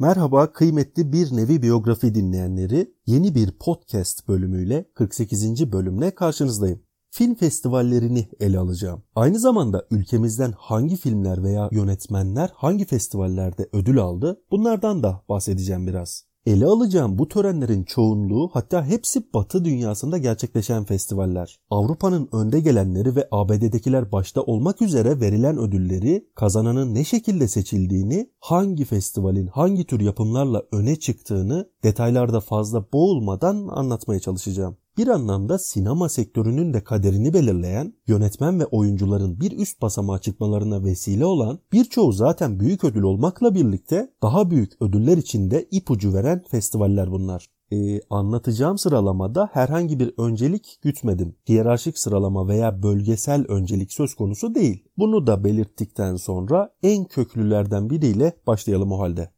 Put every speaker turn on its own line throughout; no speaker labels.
Merhaba kıymetli bir nevi biyografi dinleyenleri. Yeni bir podcast bölümüyle 48. bölümle karşınızdayım. Film festivallerini ele alacağım. Aynı zamanda ülkemizden hangi filmler veya yönetmenler hangi festivallerde ödül aldı bunlardan da bahsedeceğim biraz. Ele alacağım bu törenlerin çoğunluğu hatta hepsi Batı dünyasında gerçekleşen festivaller. Avrupa'nın önde gelenleri ve ABD'dekiler başta olmak üzere verilen ödülleri, kazananın ne şekilde seçildiğini, hangi festivalin hangi tür yapımlarla öne çıktığını detaylarda fazla boğulmadan anlatmaya çalışacağım bir anlamda sinema sektörünün de kaderini belirleyen, yönetmen ve oyuncuların bir üst basamağa çıkmalarına vesile olan, birçoğu zaten büyük ödül olmakla birlikte daha büyük ödüller için de ipucu veren festivaller bunlar. Ee, anlatacağım sıralamada herhangi bir öncelik gütmedim. Hiyerarşik sıralama veya bölgesel öncelik söz konusu değil. Bunu da belirttikten sonra en köklülerden biriyle başlayalım o halde.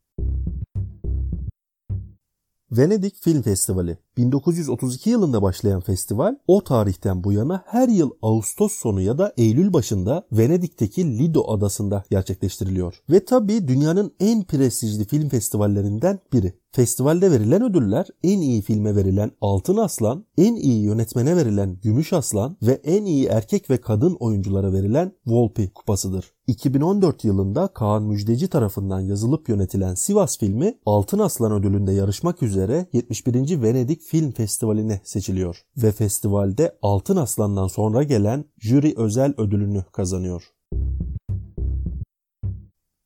Venedik Film Festivali 1932 yılında başlayan festival o tarihten bu yana her yıl Ağustos sonu ya da Eylül başında Venedik'teki Lido adasında gerçekleştiriliyor. Ve tabi dünyanın en prestijli film festivallerinden biri. Festivalde verilen ödüller en iyi filme verilen Altın Aslan, en iyi yönetmene verilen Gümüş Aslan ve en iyi erkek ve kadın oyunculara verilen Volpi kupasıdır. 2014 yılında Kaan Müjdeci tarafından yazılıp yönetilen Sivas filmi Altın Aslan ödülünde yarışmak üzere 71. Venedik Film Festivali'ne seçiliyor ve festivalde Altın Aslan'dan sonra gelen jüri özel ödülünü kazanıyor.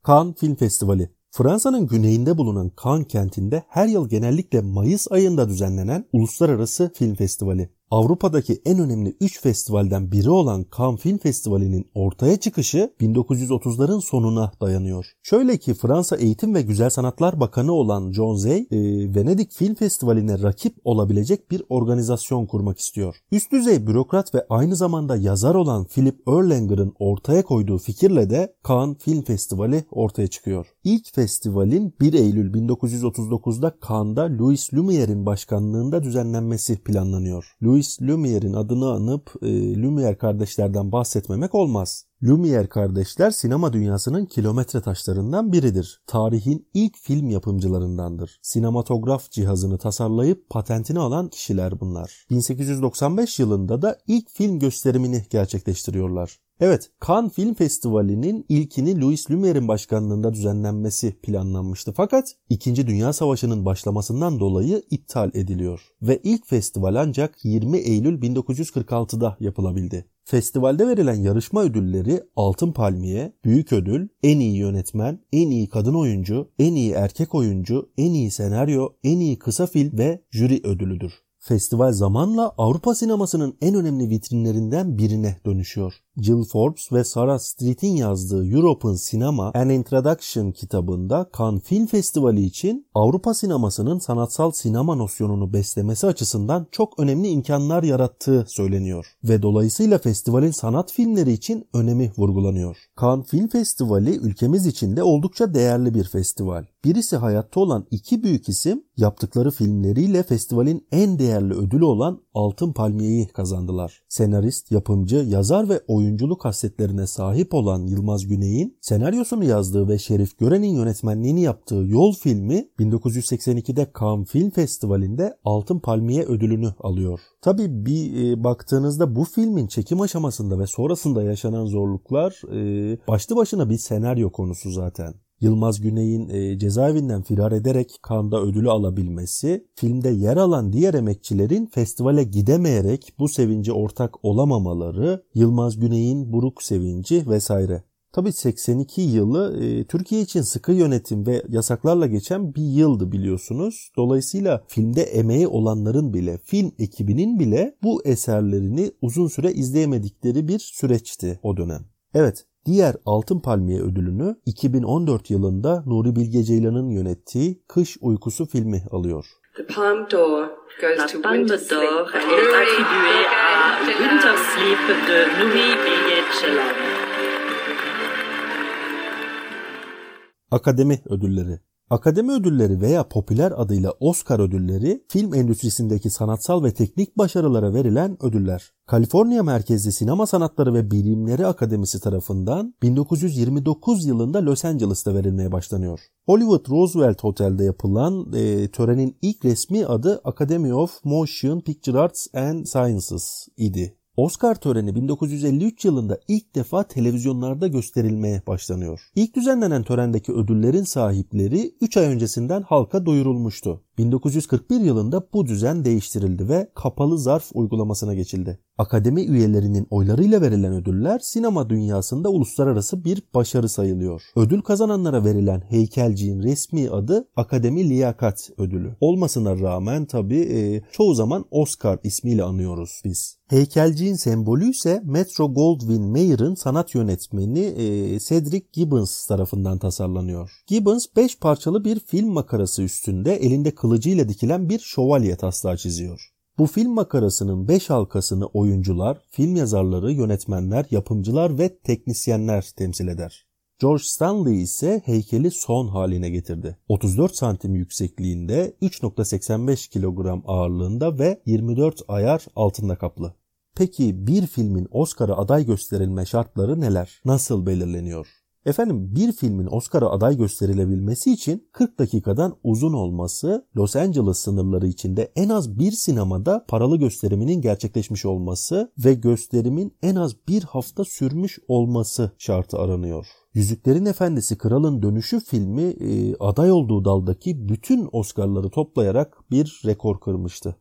Cannes Film Festivali Fransa'nın güneyinde bulunan Cannes kentinde her yıl genellikle Mayıs ayında düzenlenen Uluslararası Film Festivali. Avrupa'daki en önemli 3 festivalden biri olan Cannes Film Festivali'nin ortaya çıkışı 1930'ların sonuna dayanıyor. Şöyle ki Fransa Eğitim ve Güzel Sanatlar Bakanı olan John Zay, e, Venedik Film Festivali'ne rakip olabilecek bir organizasyon kurmak istiyor. Üst düzey bürokrat ve aynı zamanda yazar olan Philip Erlanger'ın ortaya koyduğu fikirle de Cannes Film Festivali ortaya çıkıyor. İlk festivalin 1 Eylül 1939'da Cannes'da Louis Lumiere'in başkanlığında düzenlenmesi planlanıyor. Louis Louis Lumiere'in adını anıp e, Lumiere kardeşlerden bahsetmemek olmaz. Lumiere kardeşler sinema dünyasının kilometre taşlarından biridir. Tarihin ilk film yapımcılarındandır. Sinematograf cihazını tasarlayıp patentini alan kişiler bunlar. 1895 yılında da ilk film gösterimini gerçekleştiriyorlar. Evet, Cannes Film Festivali'nin ilkini Louis Lumiere'in başkanlığında düzenlenmesi planlanmıştı. Fakat 2. Dünya Savaşı'nın başlamasından dolayı iptal ediliyor ve ilk festival ancak 20 Eylül 1946'da yapılabildi. Festivalde verilen yarışma ödülleri Altın Palmiye, Büyük Ödül, En iyi Yönetmen, En iyi Kadın Oyuncu, En iyi Erkek Oyuncu, En iyi Senaryo, En iyi Kısa Film ve Jüri Ödülüdür. Festival zamanla Avrupa sinemasının en önemli vitrinlerinden birine dönüşüyor. Jill Forbes ve Sarah Street'in yazdığı European Cinema An Introduction kitabında Cannes Film Festivali için Avrupa sinemasının sanatsal sinema nosyonunu beslemesi açısından çok önemli imkanlar yarattığı söyleniyor ve dolayısıyla festivalin sanat filmleri için önemi vurgulanıyor. Cannes Film Festivali ülkemiz için de oldukça değerli bir festival. Birisi hayatta olan iki büyük isim yaptıkları filmleriyle festivalin en değerli ödülü olan Altın Palmiye'yi kazandılar. Senarist, yapımcı, yazar ve oyunculuk kasetlerine sahip olan Yılmaz Güney'in senaryosunu yazdığı ve Şerif Gören'in yönetmenliğini yaptığı Yol filmi 1982'de Cannes Film Festivali'nde Altın Palmiye ödülünü alıyor. Tabi bir e, baktığınızda bu filmin çekim aşamasında ve sonrasında yaşanan zorluklar e, başlı başına bir senaryo konusu zaten. Yılmaz Güney'in e, cezaevinden firar ederek Kanda ödülü alabilmesi, filmde yer alan diğer emekçilerin festivale gidemeyerek bu sevince ortak olamamaları, Yılmaz Güney'in buruk sevinci vesaire. Tabi 82 yılı e, Türkiye için sıkı yönetim ve yasaklarla geçen bir yıldı biliyorsunuz. Dolayısıyla filmde emeği olanların bile, film ekibinin bile bu eserlerini uzun süre izleyemedikleri bir süreçti o dönem. Evet, Diğer Altın Palmiye ödülünü 2014 yılında Nuri Bilge Ceylan'ın yönettiği Kış Uykusu filmi alıyor. The Palme d'Or goes La to Winter Sleep. est attribuée à Winter Sleep de Nuri Bilge Ceylan. Akademi Ödülleri Akademi ödülleri veya popüler adıyla Oscar ödülleri film endüstrisindeki sanatsal ve teknik başarılara verilen ödüller. Kaliforniya merkezli Sinema Sanatları ve Bilimleri Akademisi tarafından 1929 yılında Los Angeles'ta verilmeye başlanıyor. Hollywood Roosevelt Hotel'de yapılan e, törenin ilk resmi adı Academy of Motion Picture Arts and Sciences idi. Oscar töreni 1953 yılında ilk defa televizyonlarda gösterilmeye başlanıyor. İlk düzenlenen törendeki ödüllerin sahipleri 3 ay öncesinden halka duyurulmuştu. 1941 yılında bu düzen değiştirildi ve kapalı zarf uygulamasına geçildi. Akademi üyelerinin oylarıyla verilen ödüller sinema dünyasında uluslararası bir başarı sayılıyor. Ödül kazananlara verilen heykelciğin resmi adı Akademi Liyakat Ödülü. Olmasına rağmen tabi e, çoğu zaman Oscar ismiyle anıyoruz biz. Heykelciğin sembolü ise Metro Goldwyn Mayer'ın sanat yönetmeni e, Cedric Gibbons tarafından tasarlanıyor. Gibbons 5 parçalı bir film makarası üstünde elinde kılıcıyla dikilen bir şövalye taslağı çiziyor. Bu film makarasının 5 halkasını oyuncular, film yazarları, yönetmenler, yapımcılar ve teknisyenler temsil eder. George Stanley ise heykeli son haline getirdi. 34 santim yüksekliğinde, 3.85 kilogram ağırlığında ve 24 ayar altında kaplı. Peki bir filmin Oscar'a aday gösterilme şartları neler? Nasıl belirleniyor? Efendim bir filmin Oscar'a aday gösterilebilmesi için 40 dakikadan uzun olması, Los Angeles sınırları içinde en az bir sinemada paralı gösteriminin gerçekleşmiş olması ve gösterimin en az bir hafta sürmüş olması şartı aranıyor. Yüzüklerin Efendisi Kralın Dönüşü filmi e, aday olduğu daldaki bütün Oscar'ları toplayarak bir rekor kırmıştı.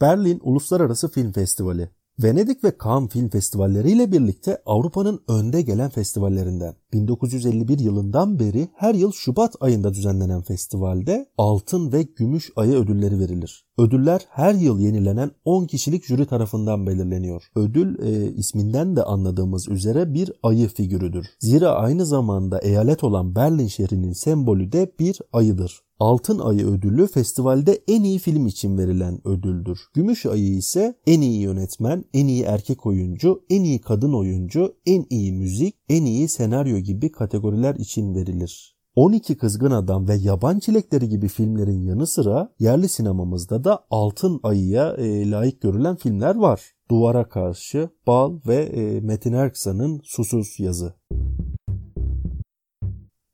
Berlin Uluslararası Film Festivali Venedik ve Cannes Film Festivalleri ile birlikte Avrupa'nın önde gelen festivallerinden. 1951 yılından beri her yıl Şubat ayında düzenlenen festivalde altın ve gümüş ayı ödülleri verilir. Ödüller her yıl yenilenen 10 kişilik jüri tarafından belirleniyor. Ödül e, isminden de anladığımız üzere bir ayı figürüdür. Zira aynı zamanda eyalet olan Berlin şehrinin sembolü de bir ayıdır. Altın Ayı ödülü festivalde en iyi film için verilen ödüldür. Gümüş Ayı ise en iyi yönetmen, en iyi erkek oyuncu, en iyi kadın oyuncu, en iyi müzik, en iyi senaryo gibi kategoriler için verilir. 12 Kızgın Adam ve Yaban Çilekleri gibi filmlerin yanı sıra yerli sinemamızda da Altın Ayı'ya e, layık görülen filmler var. Duvara Karşı, Bal ve e, Metin Erksan'ın Susuz Yazı.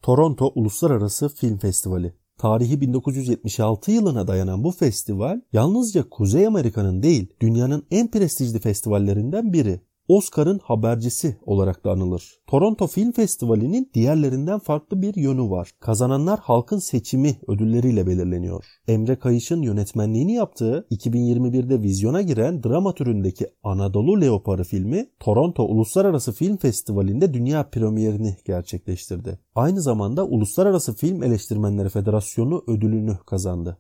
Toronto Uluslararası Film Festivali Tarihi 1976 yılına dayanan bu festival yalnızca Kuzey Amerika'nın değil dünyanın en prestijli festivallerinden biri. Oscar'ın habercisi olarak da anılır. Toronto Film Festivali'nin diğerlerinden farklı bir yönü var. Kazananlar halkın seçimi ödülleriyle belirleniyor. Emre Kayış'ın yönetmenliğini yaptığı 2021'de vizyona giren drama türündeki Anadolu Leoparı filmi Toronto Uluslararası Film Festivali'nde dünya premierini gerçekleştirdi. Aynı zamanda Uluslararası Film Eleştirmenleri Federasyonu ödülünü kazandı.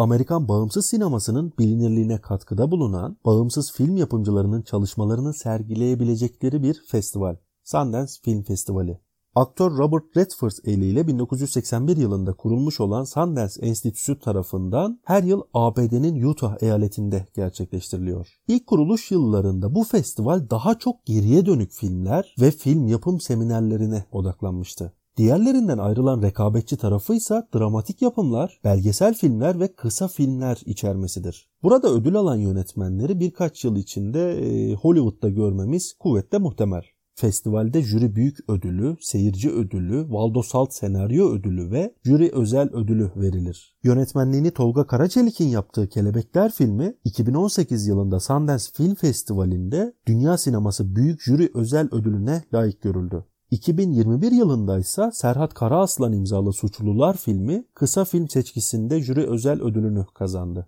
Amerikan bağımsız sinemasının bilinirliğine katkıda bulunan bağımsız film yapımcılarının çalışmalarını sergileyebilecekleri bir festival. Sundance Film Festivali. Aktör Robert Redford eliyle 1981 yılında kurulmuş olan Sundance Enstitüsü tarafından her yıl ABD'nin Utah eyaletinde gerçekleştiriliyor. İlk kuruluş yıllarında bu festival daha çok geriye dönük filmler ve film yapım seminerlerine odaklanmıştı. Diğerlerinden ayrılan rekabetçi tarafı ise dramatik yapımlar, belgesel filmler ve kısa filmler içermesidir. Burada ödül alan yönetmenleri birkaç yıl içinde e, Hollywood'da görmemiz kuvvetle muhtemel. Festivalde jüri büyük ödülü, seyirci ödülü, Valdo Salt senaryo ödülü ve jüri özel ödülü verilir. Yönetmenliğini Tolga Karaçelik'in yaptığı Kelebekler filmi 2018 yılında Sundance Film Festivali'nde Dünya Sineması Büyük Jüri Özel Ödülüne layık görüldü. 2021 yılında ise Serhat Karaaslan imzalı Suçlular filmi kısa film seçkisinde jüri özel ödülünü kazandı.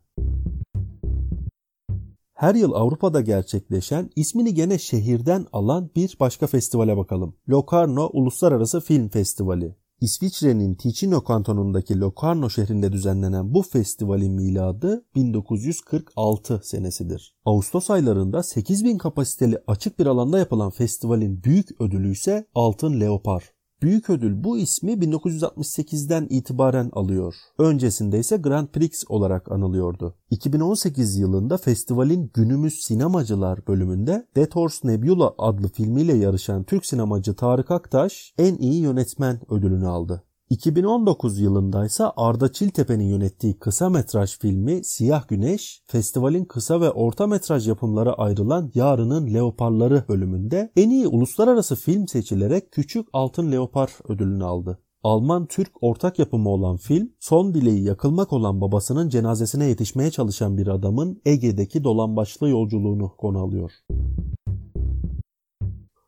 Her yıl Avrupa'da gerçekleşen ismini gene şehirden alan bir başka festivale bakalım. Locarno Uluslararası Film Festivali. İsviçre'nin Ticino kantonundaki Locarno şehrinde düzenlenen bu festivalin miladı 1946 senesidir. Ağustos aylarında 8000 kapasiteli açık bir alanda yapılan festivalin büyük ödülü ise Altın Leopar. Büyük ödül bu ismi 1968'den itibaren alıyor. Öncesinde ise Grand Prix olarak anılıyordu. 2018 yılında festivalin Günümüz Sinemacılar bölümünde Death Horse Nebula adlı filmiyle yarışan Türk sinemacı Tarık Aktaş en iyi yönetmen ödülünü aldı. 2019 yılında ise Arda Çiltepe'nin yönettiği kısa metraj filmi Siyah Güneş, festivalin kısa ve orta metraj yapımlara ayrılan Yarının Leoparları bölümünde en iyi uluslararası film seçilerek Küçük Altın Leopar ödülünü aldı. Alman-Türk ortak yapımı olan film, son dileği yakılmak olan babasının cenazesine yetişmeye çalışan bir adamın Ege'deki dolambaçlı yolculuğunu konu alıyor.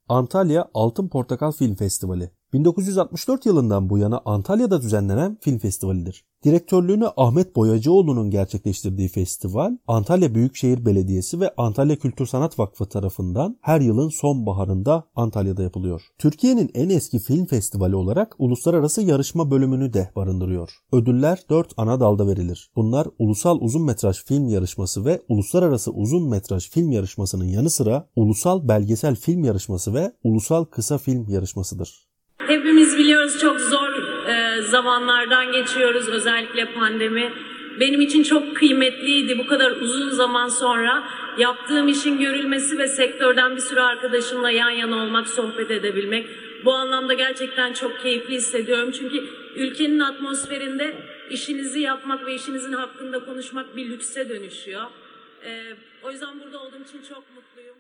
Antalya Altın Portakal Film Festivali 1964 yılından bu yana Antalya'da düzenlenen film festivalidir. Direktörlüğünü Ahmet Boyacıoğlu'nun gerçekleştirdiği festival, Antalya Büyükşehir Belediyesi ve Antalya Kültür Sanat Vakfı tarafından her yılın sonbaharında Antalya'da yapılıyor. Türkiye'nin en eski film festivali olarak uluslararası yarışma bölümünü de barındırıyor. Ödüller 4 ana dalda verilir. Bunlar Ulusal Uzun Metraj Film Yarışması ve Uluslararası Uzun Metraj Film Yarışması'nın yanı sıra Ulusal Belgesel Film Yarışması ve Ulusal Kısa Film Yarışmasıdır.
Hepimiz biliyoruz çok zor e, zamanlardan geçiyoruz özellikle pandemi. Benim için çok kıymetliydi bu kadar uzun zaman sonra yaptığım işin görülmesi ve sektörden bir sürü arkadaşımla yan yana olmak, sohbet edebilmek. Bu anlamda gerçekten çok keyifli hissediyorum. Çünkü ülkenin atmosferinde işinizi yapmak ve işinizin hakkında konuşmak bir lükse dönüşüyor. E, o yüzden burada olduğum için çok mutluyum.